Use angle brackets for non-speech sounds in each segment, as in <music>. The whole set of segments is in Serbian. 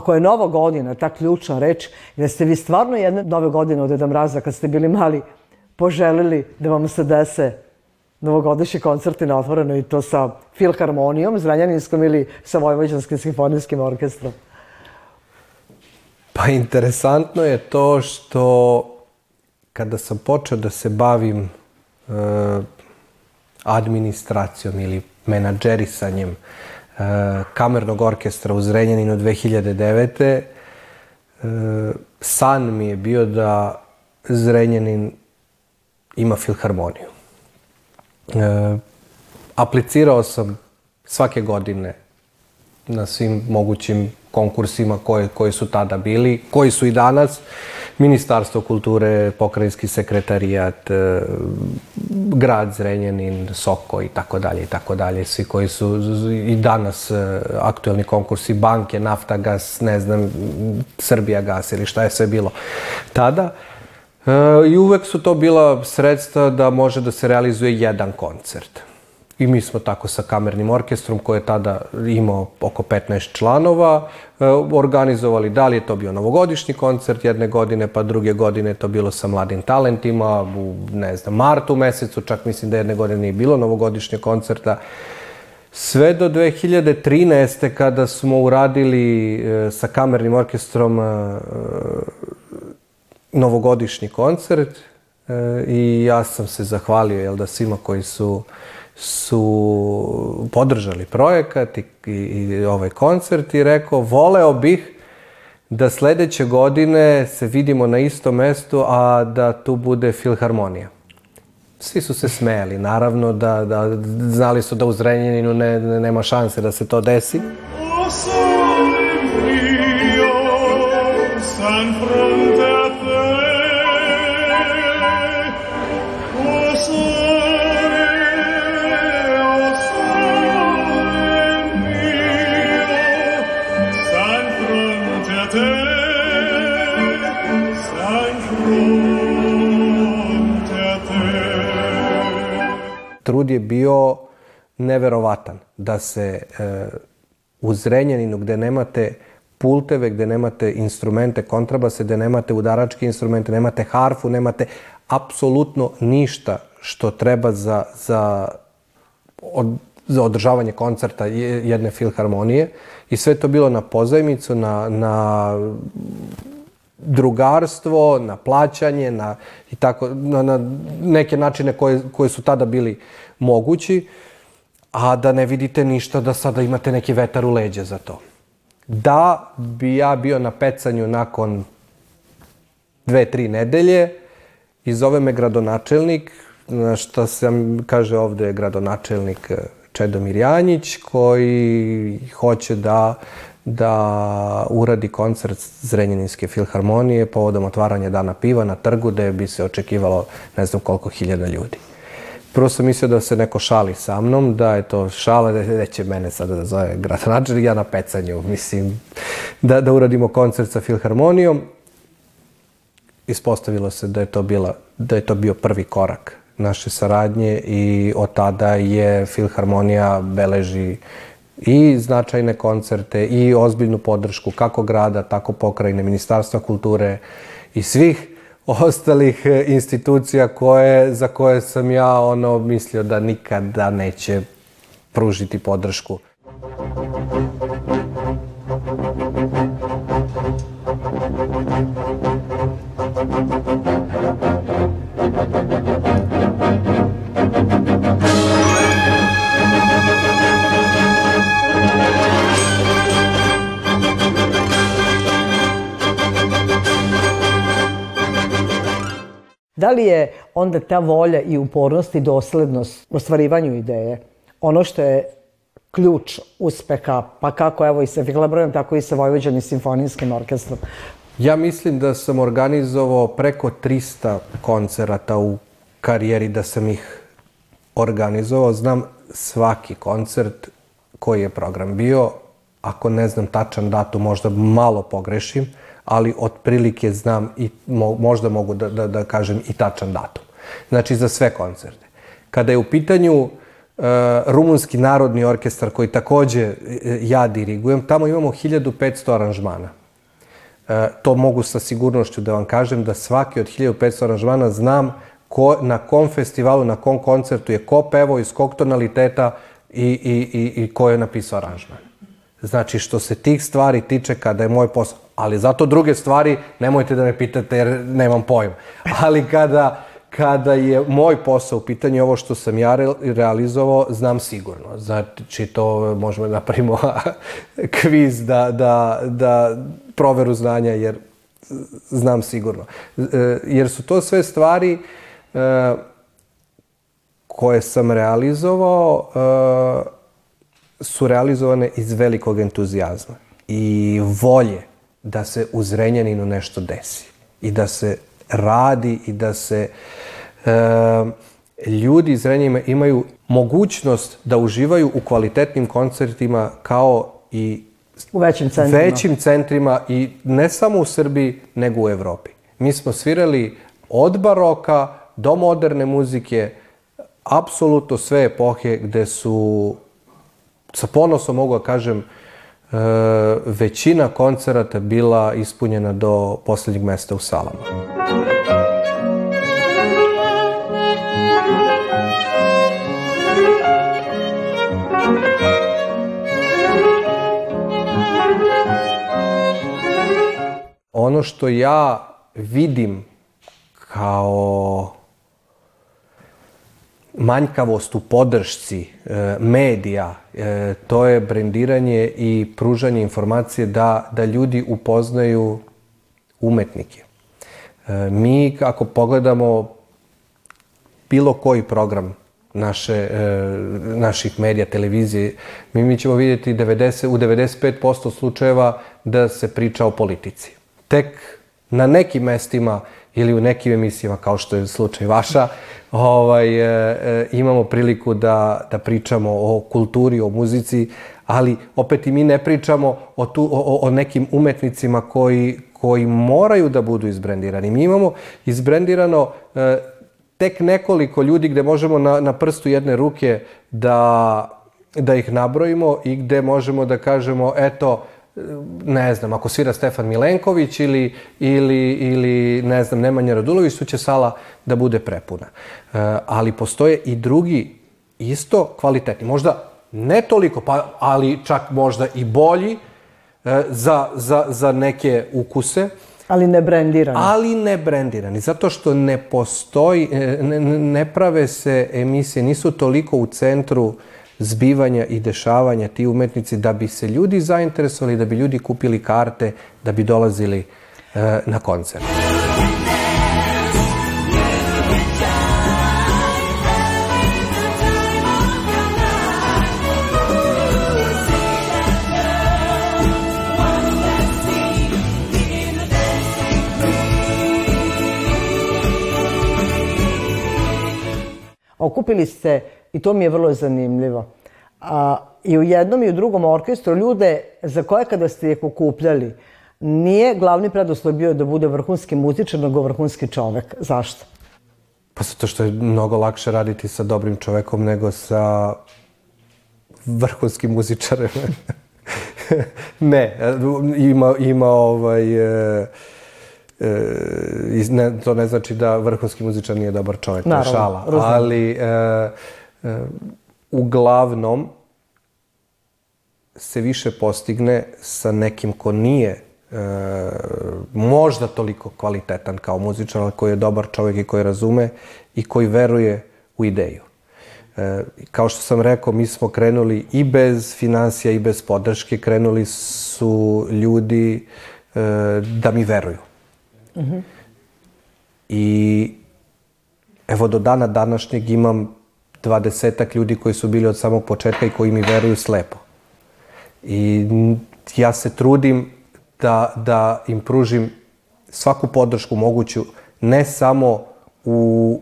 ako je Nova godina, ta ključna reč, da ste vi stvarno jedne Nove godine od Deda Mraza, kad ste bili mali, poželili da vam se dese novogodišnji koncerti na otvoreno i to sa Filharmonijom, Zranjaninskom ili sa Vojvođanskim simfonijskim orkestrom? Pa interesantno je to što kada sam počeo da se bavim e, administracijom ili menadžerisanjem kamernog orkestra u Zrenjaninu 2009. E, san mi je bio da Zrenjanin ima filharmoniju. E, aplicirao sam svake godine na svim mogućim konkursima koje, koji su tada bili, koji su i danas. Ministarstvo kulture, pokrajinski sekretarijat, e, grad Zrenjanin, Soko i tako dalje i tako dalje. Svi koji su i danas e, aktuelni konkursi, banke, Naftagas, ne znam, Srbija gas ili šta je sve bilo tada. E, I uvek su to bila sredstva da može da se realizuje jedan koncert. I mi smo tako sa kamernim orkestrom koji je tada imao oko 15 članova e, organizovali da li je to bio novogodišnji koncert jedne godine, pa druge godine to bilo sa mladim talentima u, ne znam, martu mesecu, čak mislim da jedne godine nije bilo novogodišnje koncerta. Sve do 2013. kada smo uradili e, sa kamernim orkestrom novogodišnji koncert i ja sam se zahvalio jel da svima koji su su podržali projekat i, i, i ovaj koncert i rekao voleo bih da sledeće godine se vidimo na istom mestu, a da tu bude filharmonija. Svi su se smejali, naravno da, da znali su da u Zrenjaninu ne, ne, nema šanse da se to desi. San fronte trud je bio neverovatan da se e, u Zrenjaninu gde nemate pulteve, gde nemate instrumente, kontrabase, gde nemate udaračke instrumente, nemate harfu, nemate apsolutno ništa što treba za, za, od, za održavanje koncerta jedne filharmonije. I sve to bilo na pozajmicu, na, na drugarstvo, na plaćanje, na, i tako, na, na neke načine koje, koje su tada bili mogući, a da ne vidite ništa da sada imate neki vetar u leđa za to. Da bi ja bio na pecanju nakon dve, tri nedelje i zove me gradonačelnik, na šta sam, kaže ovde gradonačelnik Čedomir Janjić, koji hoće da da uradi koncert Zrenjaninske filharmonije povodom otvaranja dana piva na trgu gde bi se očekivalo ne znam koliko hiljada ljudi. Prvo sam mislio da se neko šali sa mnom, da je to šala, da će mene sada da zove gradonačelnik, ja na pecanju, mislim, da, da uradimo koncert sa filharmonijom. Ispostavilo se da je to, bila, da je to bio prvi korak naše saradnje i od tada je filharmonija beleži i značajne koncerte i ozbiljnu podršku kako grada, tako pokrajine, Ministarstva kulture i svih ostalih institucija koje, za koje sam ja ono mislio da nikada neće pružiti podršku. Li je onda ta volja i upornost i doslednost u ostvarivanju ideje ono što je ključ uspeha, pa kako evo i sa Filabrojem, tako i sa Vojvođanim simfonijskim orkestrom? Ja mislim da sam organizovao preko 300 koncerata u karijeri, da sam ih organizovao. Znam svaki koncert koji je program bio. Ako ne znam tačan datum, možda malo pogrešim ali otprilike znam i mo, možda mogu da, da, da kažem i tačan datum. Znači za sve koncerte. Kada je u pitanju e, Rumunski narodni orkestar koji takođe e, ja dirigujem, tamo imamo 1500 aranžmana. E, to mogu sa sigurnošću da vam kažem da svaki od 1500 aranžmana znam ko, na kom festivalu, na kom koncertu je ko pevo, iz kog tonaliteta i, i, i, i ko je napisao aranžman. Znači, što se tih stvari tiče kada je moj posao, ali zato druge stvari nemojte da me pitate jer nemam pojma. <laughs> Ali kada, kada je moj posao u pitanju ovo što sam ja realizovao, znam sigurno. Znači, to možemo da napravimo <laughs> kviz da, da, da proveru znanja, jer znam sigurno. E, jer su to sve stvari e, koje sam realizovao e, su realizovane iz velikog entuzijazma i volje da se u Zrenjaninu nešto desi i da se radi i da se e, ljudi iz Zrenjanina imaju mogućnost da uživaju u kvalitetnim koncertima kao i u većim centrima. većim centrima i ne samo u Srbiji, nego u Evropi. Mi smo svirali od baroka do moderne muzike, apsolutno sve epohe gde su sa ponosom mogu da kažem, e, većina koncerata bila ispunjena do poslednjeg mesta u salama. Ono što ja vidim kao manjkavost u podršci e, medija, e, to je brendiranje i pružanje informacije da, da ljudi upoznaju umetnike. E, mi, ako pogledamo bilo koji program naše, e, naših medija, televizije, mi, mi ćemo vidjeti 90, u 95% slučajeva da se priča o politici. Tek na nekim mestima ili u nekim emisijama, kao što je slučaj vaša, ovaj, e, e, imamo priliku da, da pričamo o kulturi, o muzici, ali opet i mi ne pričamo o, tu, o, o nekim umetnicima koji, koji moraju da budu izbrendirani. Mi imamo izbrendirano e, tek nekoliko ljudi gde možemo na, na prstu jedne ruke da, da ih nabrojimo i gde možemo da kažemo, eto, ne znam, ako svira Stefan Milenković ili, ili, ili ne znam, Nemanja Radulović, tu će sala da bude prepuna. E, ali postoje i drugi isto kvalitetni. Možda ne toliko, pa, ali čak možda i bolji e, za, za, za neke ukuse. Ali ne brendirani. Ali ne brendirani, zato što ne postoji, e, ne, ne prave se emisije, nisu toliko u centru zbivanja i dešavanja ti umetnici da bi se ljudi zainteresovali, da bi ljudi kupili karte, da bi dolazili e, na koncert. Okupili ste i to mi je vrlo zanimljivo. A, I u jednom i u drugom orkestru ljude za koje kada ste ih okupljali, nije glavni preduslov bio da bude vrhunski muzičar, nego vrhunski čovek. Zašto? Pa zato što je mnogo lakše raditi sa dobrim čovekom nego sa vrhunskim muzičarem. <laughs> ne, ima, ima ovaj... E, e, ne, to ne znači da vrhunski muzičar nije dobar čovjek, je šala. Razumno. Ali e, uglavnom se više postigne sa nekim ko nije e, možda toliko kvalitetan kao muzičar, ali koji je dobar čovjek i koji razume i koji veruje u ideju. E, kao što sam rekao, mi smo krenuli i bez financija i bez podrške, krenuli su ljudi e, da mi veruju. Mm -hmm. I evo do dana današnjeg imam dvadesetak ljudi koji su bili od samog početka i koji mi veruju slepo. I ja se trudim da, da im pružim svaku podršku moguću, ne samo u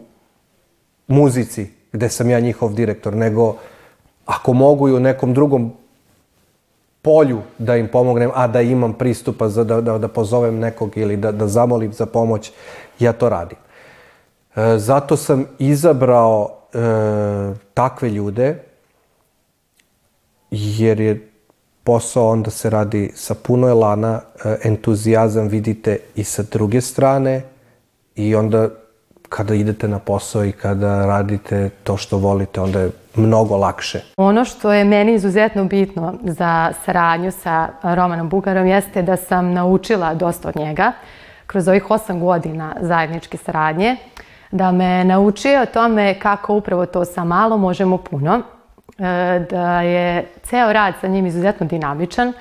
muzici, gde sam ja njihov direktor, nego ako mogu i u nekom drugom polju da im pomognem, a da imam pristupa za da, da, da pozovem nekog ili da, da zamolim za pomoć, ja to radim. E, zato sam izabrao e, takve ljude jer je posao onda se radi sa puno elana, e, entuzijazam vidite i sa druge strane i onda kada idete na posao i kada radite to što volite, onda je mnogo lakše. Ono što je meni izuzetno bitno za saradnju sa Romanom Bugarom jeste da sam naučila dosta od njega kroz ovih osam godina zajedničke saradnje, da me naučio o tome kako upravo to sa malo možemo puno, e, da je ceo rad sa njim izuzetno dinamičan,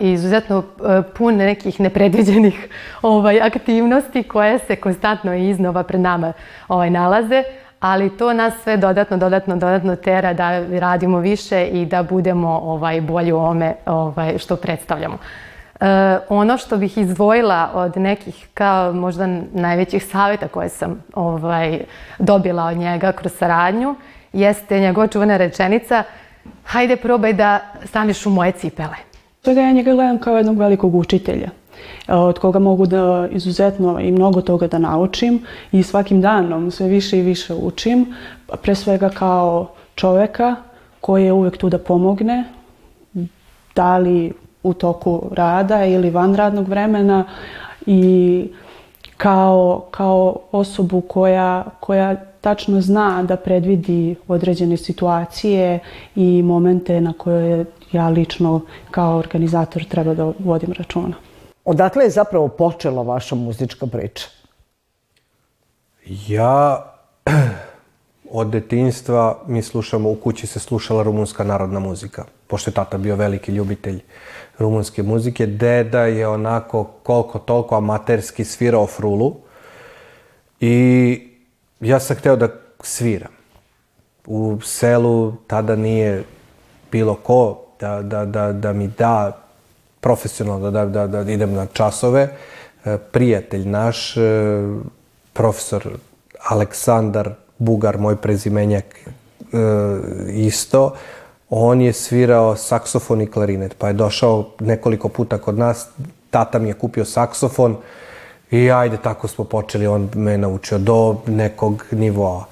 i izuzetno e, pun nekih nepredviđenih <laughs> ovaj, aktivnosti koje se konstantno i iznova pred nama ovaj, nalaze, ali to nas sve dodatno, dodatno, dodatno tera da radimo više i da budemo ovaj, bolji u ome ovaj, što predstavljamo. E, ono što bih izdvojila od nekih kao možda najvećih savjeta koje sam ovaj, dobila od njega kroz saradnju jeste njegova čuvana rečenica hajde probaj da staneš u moje cipele. Toga ja njega gledam kao jednog velikog učitelja e, od koga mogu da izuzetno i mnogo toga da naučim i svakim danom sve više i više učim, pre svega kao čoveka koji je uvek tu da pomogne, da li u toku rada ili van radnog vremena i kao, kao osobu koja, koja tačno zna da predvidi određene situacije i momente na koje ja lično kao organizator treba da vodim računa. Odakle je zapravo počela vaša muzička priča? Ja <clears throat> od detinjstva mi slušamo, u kući se slušala rumunska narodna muzika, pošto je tata bio veliki ljubitelj rumunske muzike. Deda je onako koliko toliko amaterski svirao frulu i ja sam hteo da sviram. U selu tada nije bilo ko da, da, da, da mi da profesionalno da, da, da, idem na časove. E, prijatelj naš, e, profesor Aleksandar Bugar, moj prezimenjak e, isto, on je svirao saksofon i klarinet, pa je došao nekoliko puta kod nas, tata mi je kupio saksofon i ajde, tako smo počeli, on me naučio do nekog nivoa.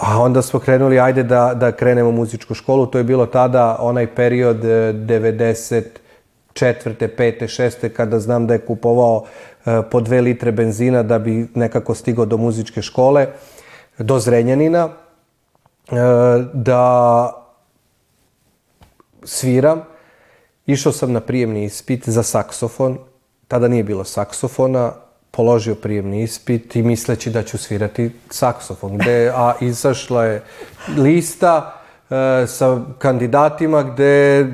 A onda smo krenuli, ajde da, da krenemo u muzičku školu. To je bilo tada onaj period 90 četvrte, pete, šeste, kada znam da je kupovao e, po dve litre benzina da bi nekako stigao do muzičke škole, do Zrenjanina, da sviram. Išao sam na prijemni ispit za saksofon. Tada nije bilo saksofona položio prijemni ispit i misleći da ću svirati saksofon, gde, a izašla je lista e, sa kandidatima gde,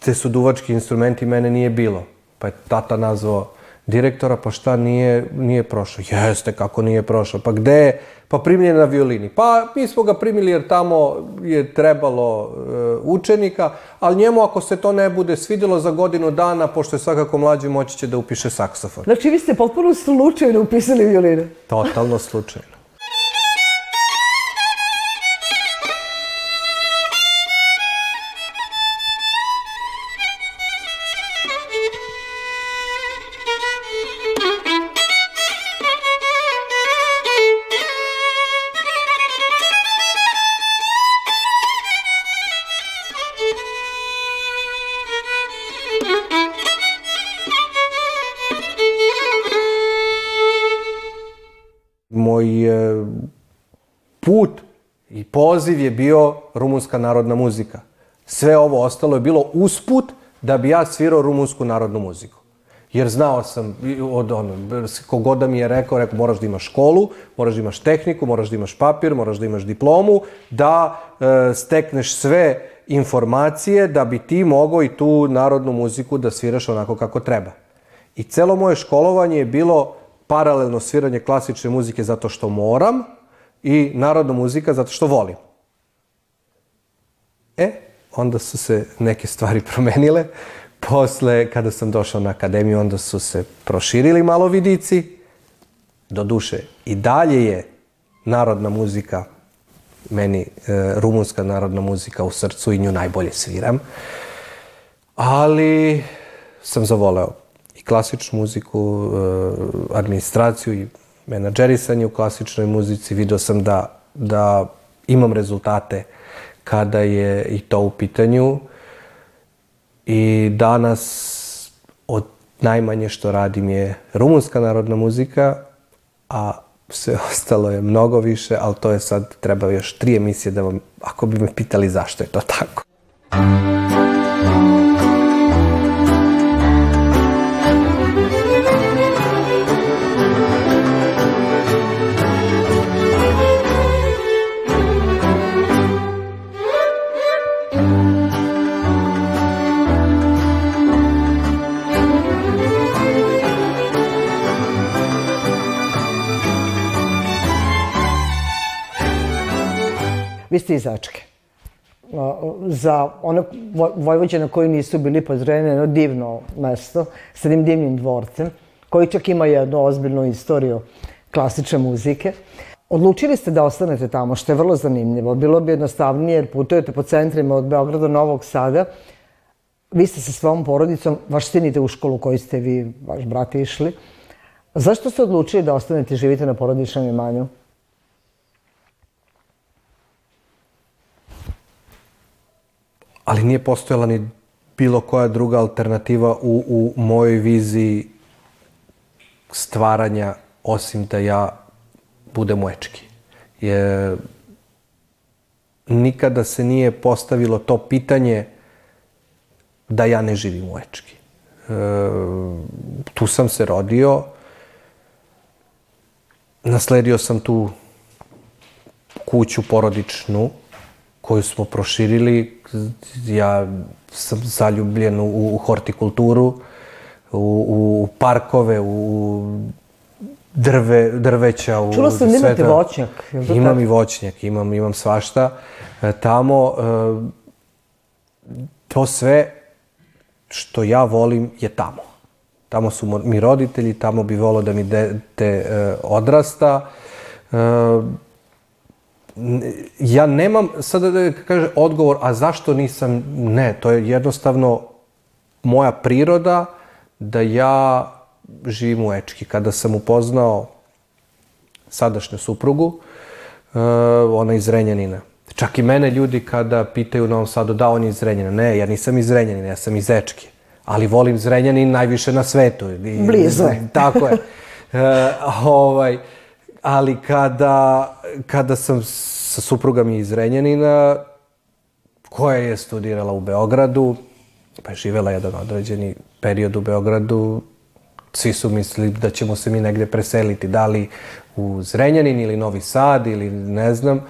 gde su duvački instrumenti, mene nije bilo. Pa je tata nazvao direktora, pa šta nije, nije prošao? Jeste, kako nije prošao? Pa gde Pa primljen na violini. Pa mi smo ga primili jer tamo je trebalo e, učenika, ali njemu ako se to ne bude svidjelo za godinu dana, pošto je svakako mlađi, moći će da upiše saksofon. Znači vi ste potpuno slučajno upisali violine? Totalno slučajno. Bio rumunska narodna muzika. Sve ovo ostalo je bilo usput da bi ja svirao rumunsku narodnu muziku. Jer znao sam, od ono, kogoda mi je rekao, rekao moraš da imaš školu, moraš da imaš tehniku, moraš da imaš papir, moraš da imaš diplomu, da e, stekneš sve informacije da bi ti mogao i tu narodnu muziku da sviraš onako kako treba. I celo moje školovanje je bilo paralelno sviranje klasične muzike zato što moram, i narodna muzika zato što volim. E, onda su se neke stvari <laughs> promenile. Posle, kada sam došao na akademiju, onda su se proširili malo vidici. Do duše, i dalje je narodna muzika, meni e, rumunska narodna muzika u srcu i nju najbolje sviram. Ali sam zavoleo i klasičnu muziku, e, administraciju i menadžerisanje u klasičnoj muzici, video sam da, da imam rezultate kada je i to u pitanju. I danas od najmanje što radim je rumunska narodna muzika, a sve <laughs> ostalo je mnogo više, ali to je sad, treba još tri emisije da vam, ako bi me pitali zašto je to tako. Ste iz Ačke. Za one Vojvođane koji nisu bili pozreni, jedno divno mesto sa jednim divnim dvorcem, koji čak ima jednu ozbiljnu istoriju klasične muzike. Odlučili ste da ostanete tamo, što je vrlo zanimljivo. Bilo bi jednostavnije jer putujete po centrima od Beograda do Novog Sada. Vi ste sa svojom porodicom, vaš sin ide u školu koju ste vi, vaš brat išli. Zašto ste odlučili da ostanete i živite na porodičnom imanju? Ali nije postojala ni bilo koja druga alternativa u, u mojoj viziji stvaranja osim da ja budem u Ečki. Je, nikada se nije postavilo to pitanje da ja ne živim u Ečki. E, tu sam se rodio, nasledio sam tu kuću porodičnu, koju smo proširili. Ja sam zaljubljen u, u hortikulturu, u, u parkove, u drve, drveća. U Čula sam da imate voćnjak. Imam tako? i voćnjak, imam, imam svašta. E, tamo, e, to sve što ja volim je tamo. Tamo su mi roditelji, tamo bi volio da mi dete e, odrasta ja nemam sada da kaže odgovor, a zašto nisam, ne, to je jednostavno moja priroda da ja živim u Ečki. Kada sam upoznao sadašnju suprugu, uh, ona iz Renjanina. Čak i mene ljudi kada pitaju u Novom Sadu da on je iz Renjanina. Ne, ja nisam iz Renjanina, ja sam iz Ečke. Ali volim Zrenjanin najviše na svetu. Blizu. <laughs> Tako je. Uh, ovaj, ali kada, kada sam sa suprugom iz Renjanina, koja je studirala u Beogradu, pa je živela jedan određeni period u Beogradu, svi su mislili da ćemo se mi negde preseliti, da li u Zrenjanin ili Novi Sad ili ne znam.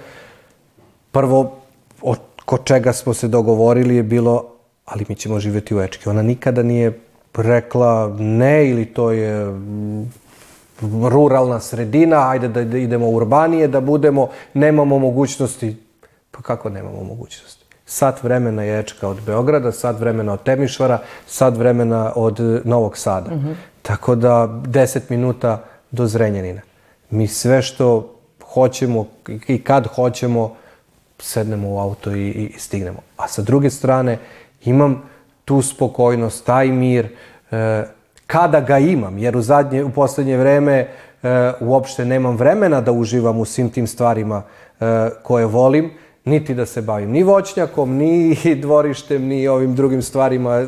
Prvo, oko čega smo se dogovorili je bilo, ali mi ćemo živjeti u Ečki. Ona nikada nije rekla ne ili to je ruralna sredina, ajde da idemo urbanije, da budemo, nemamo mogućnosti. Pa kako nemamo mogućnosti? Sat vremena je Ečka od Beograda, sat vremena od Temišvara, sat vremena od Novog Sada. Mm -hmm. Tako da 10 minuta do Zrenjanina. Mi sve što hoćemo i kad hoćemo, sednemo u auto i, i stignemo. A sa druge strane, imam tu spokojnost, taj mir, e, kada ga imam, jer u, zadnje, u poslednje vreme e, uopšte nemam vremena da uživam u svim tim stvarima e, koje volim, niti da se bavim ni voćnjakom, ni <laughs> dvorištem, ni ovim drugim stvarima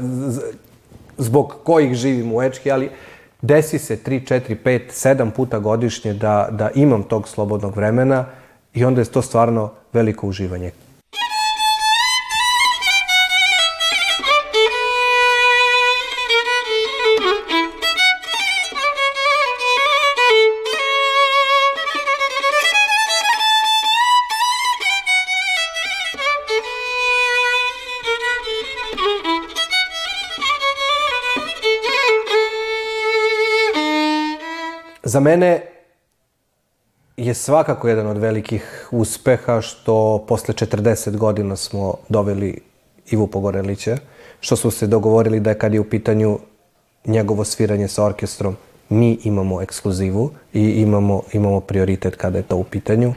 zbog kojih živim u Ečki, ali desi se 3, 4, 5, 7 puta godišnje da, da imam tog slobodnog vremena i onda je to stvarno veliko uživanje. Za mene je svakako jedan od velikih uspeha što posle 40 godina smo doveli Ivu Pogorelića, što smo se dogovorili da je kad je u pitanju njegovo sviranje sa orkestrom, mi imamo ekskluzivu i imamo, imamo prioritet kada je to u pitanju.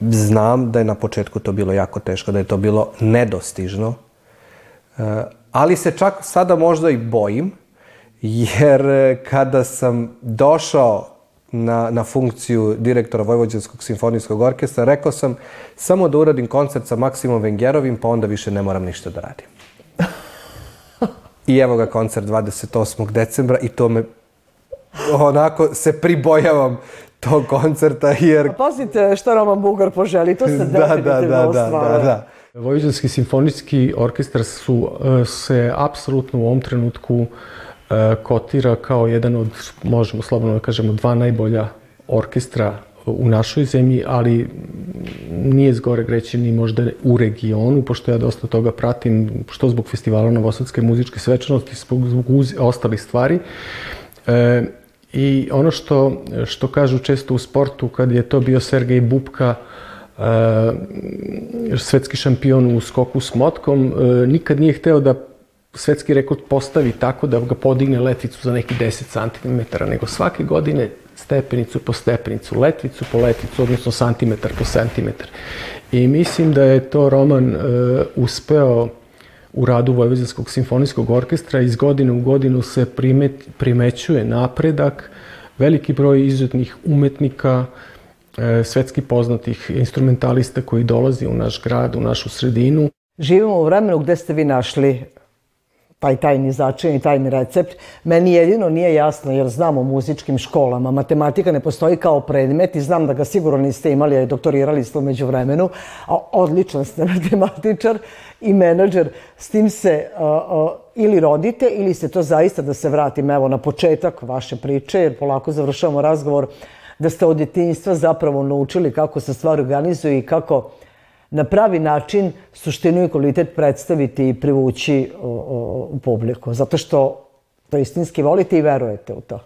Znam da je na početku to bilo jako teško, da je to bilo nedostižno, e, ali se čak sada možda i bojim, jer e, kada sam došao na, na funkciju direktora Vojvođanskog simfonijskog orkestra, rekao sam samo da uradim koncert sa Maksimom Vengerovim, pa onda više ne moram ništa da radim. I evo ga koncert 28. decembra i to me onako se pribojavam tog koncerta jer... Pa pazite šta Roman Bugar poželi, to se <laughs> Da, definitivno da, da, da, ostvaruje. da, da. Vojvođanski simfonijski orkestar su, e, se apsolutno u ovom trenutku e, kotira kao jedan od, možemo slobodno da kažemo, dva najbolja orkestra u našoj zemlji, ali nije zgore reći ni možda u regionu, pošto ja dosta toga pratim, što zbog festivala Novosadske muzičke svečanosti, zbog, zbog uz, ostalih stvari. E, I ono što, što kažu često u sportu, kad je to bio Sergej Bubka, e, svetski šampion u skoku s motkom, e, nikad nije hteo da svetski rekord postavi tako da ga podigne letvicu za neki 10 cm, nego svake godine stepenicu po stepenicu, letvicu po letvicu, odnosno santimetar po santimetar. I mislim da je to Roman e, uspeo u radu Vojvođanskog simfonijskog orkestra. Iz godine u godinu se primet, primećuje napredak, veliki broj izuzetnih umetnika, e, svetski poznatih instrumentalista koji dolazi u naš grad, u našu sredinu. Živimo u vremenu gde ste vi našli taj tajni začin i tajni recept. Meni jedino nije jasno, jer znam o muzičkim školama. Matematika ne postoji kao predmet i znam da ga sigurno niste imali, a doktorirali ste umeđu vremenu. A odličan ste <laughs> matematičar i menadžer. S tim se a, a, ili rodite ili ste to zaista, da se vratim evo na početak vaše priče, jer polako završavamo razgovor, da ste od djetinjstva zapravo naučili kako se stvari organizuju i kako na pravi način suštinu i kvalitet predstaviti i privući u publiku. Zato što to istinski volite i verujete u to.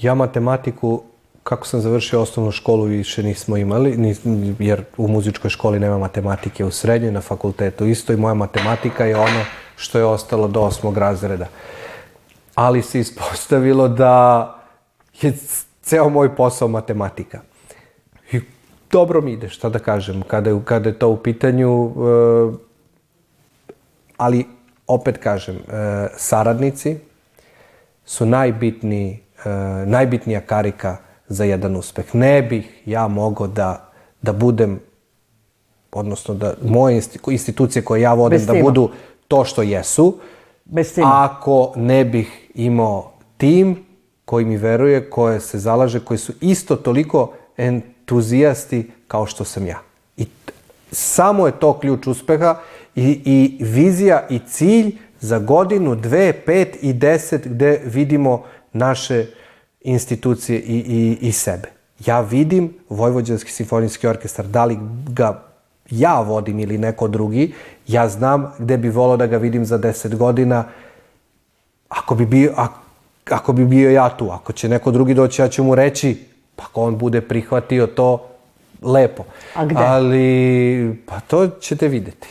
Ja matematiku, kako sam završio osnovnu školu, više nismo imali, jer u muzičkoj školi nema matematike u srednjoj, na fakultetu isto i moja matematika je ono što je ostalo do osmog razreda. Ali se ispostavilo da je ceo moj posao matematika. Dobro mi ide, šta da kažem, kada je, kada je to u pitanju, e, ali opet kažem, e, saradnici su najbitniji, e, najbitnija karika za jedan uspeh. Ne bih ja mogao da, da budem, odnosno da moje institucije koje ja vodim, da budu to što jesu, Bez tima. ako ne bih imao tim koji mi veruje, koje se zalaže, koji su isto toliko entuzijasti kao što sam ja. I samo je to ključ uspeha i, i vizija i cilj za godinu, dve, pet i deset gde vidimo naše institucije i, i, i sebe. Ja vidim Vojvođanski simfonijski orkestar, da li ga ja vodim ili neko drugi, ja znam gde bi volao da ga vidim za deset godina, ako bi bio, ako, ako bi bio ja tu, ako će neko drugi doći, ja ću mu reći, pa ako on bude prihvatio to, lepo. A gde? Ali, pa to ćete videti.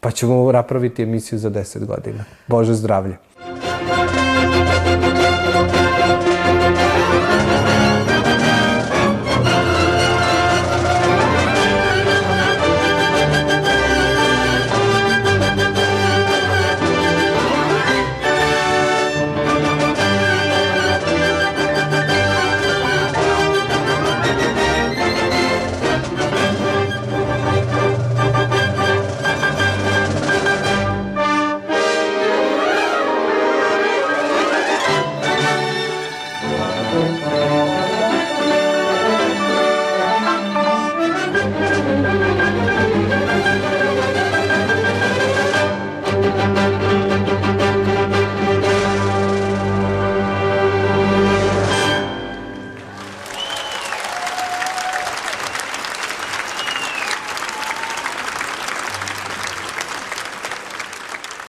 Pa ćemo napraviti emisiju za 10 godina. Bože zdravlje.